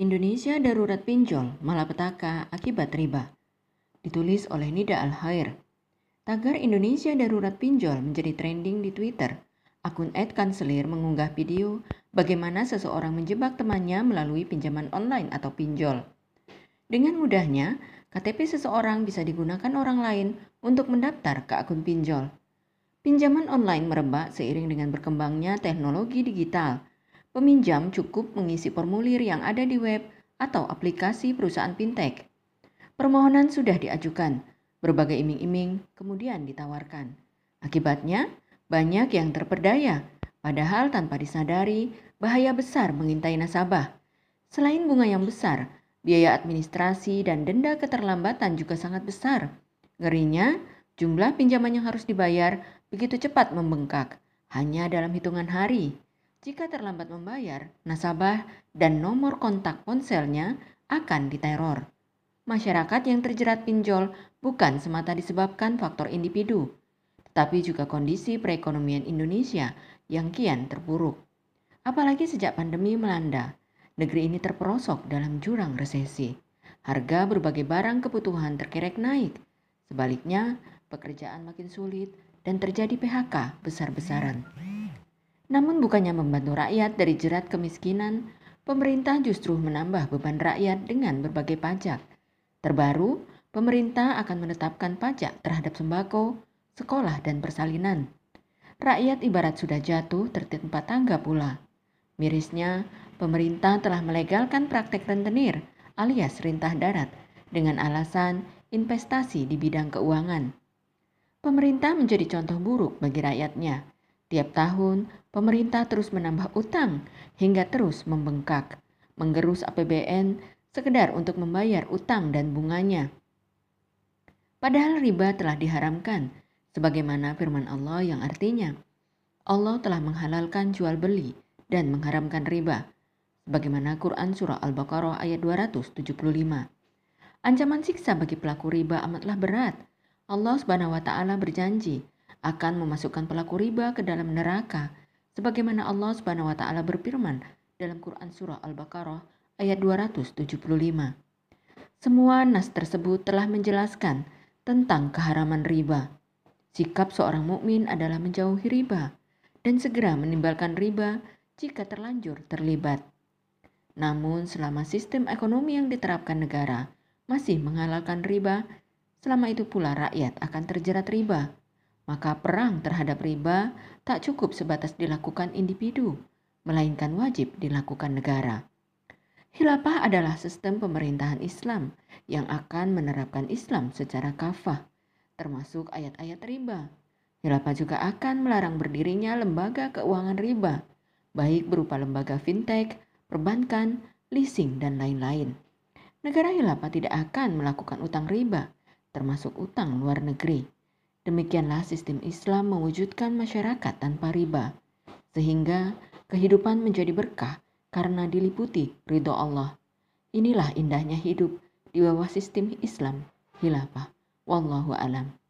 Indonesia Darurat Pinjol Malapetaka Akibat Riba Ditulis oleh Nida Al-Hair Tagar Indonesia Darurat Pinjol menjadi trending di Twitter. Akun Ed Kanselir mengunggah video bagaimana seseorang menjebak temannya melalui pinjaman online atau pinjol. Dengan mudahnya, KTP seseorang bisa digunakan orang lain untuk mendaftar ke akun pinjol. Pinjaman online merebak seiring dengan berkembangnya teknologi digital – Peminjam cukup mengisi formulir yang ada di web atau aplikasi perusahaan fintech. Permohonan sudah diajukan, berbagai iming-iming kemudian ditawarkan. Akibatnya, banyak yang terperdaya, padahal tanpa disadari bahaya besar mengintai nasabah. Selain bunga yang besar, biaya administrasi dan denda keterlambatan juga sangat besar. Ngerinya, jumlah pinjaman yang harus dibayar begitu cepat membengkak, hanya dalam hitungan hari. Jika terlambat membayar, nasabah dan nomor kontak ponselnya akan diteror. Masyarakat yang terjerat pinjol bukan semata disebabkan faktor individu, tetapi juga kondisi perekonomian Indonesia yang kian terpuruk. Apalagi sejak pandemi melanda, negeri ini terperosok dalam jurang resesi. Harga berbagai barang kebutuhan terkerek naik. Sebaliknya, pekerjaan makin sulit dan terjadi PHK besar-besaran. Namun bukannya membantu rakyat dari jerat kemiskinan, pemerintah justru menambah beban rakyat dengan berbagai pajak. Terbaru, pemerintah akan menetapkan pajak terhadap sembako, sekolah, dan persalinan. Rakyat ibarat sudah jatuh tertimpa tangga pula. Mirisnya, pemerintah telah melegalkan praktek rentenir alias rintah darat dengan alasan investasi di bidang keuangan. Pemerintah menjadi contoh buruk bagi rakyatnya Tiap tahun, pemerintah terus menambah utang hingga terus membengkak, menggerus APBN sekedar untuk membayar utang dan bunganya. Padahal riba telah diharamkan, sebagaimana firman Allah yang artinya, Allah telah menghalalkan jual beli dan mengharamkan riba, sebagaimana Quran Surah Al-Baqarah ayat 275. Ancaman siksa bagi pelaku riba amatlah berat. Allah Subhanahu wa taala berjanji akan memasukkan pelaku riba ke dalam neraka sebagaimana Allah Subhanahu wa taala berfirman dalam Quran surah Al-Baqarah ayat 275. Semua nas tersebut telah menjelaskan tentang keharaman riba. Sikap seorang mukmin adalah menjauhi riba dan segera meninggalkan riba jika terlanjur terlibat. Namun selama sistem ekonomi yang diterapkan negara masih menghalalkan riba, selama itu pula rakyat akan terjerat riba maka perang terhadap riba tak cukup sebatas dilakukan individu, melainkan wajib dilakukan negara. Hilafah adalah sistem pemerintahan Islam yang akan menerapkan Islam secara kafah, termasuk ayat-ayat riba. Hilafah juga akan melarang berdirinya lembaga keuangan riba, baik berupa lembaga fintech, perbankan, leasing, dan lain-lain. Negara hilafah tidak akan melakukan utang riba, termasuk utang luar negeri. Demikianlah sistem Islam mewujudkan masyarakat tanpa riba, sehingga kehidupan menjadi berkah karena diliputi ridho Allah. Inilah indahnya hidup di bawah sistem Islam, hilafah. Wallahu alam.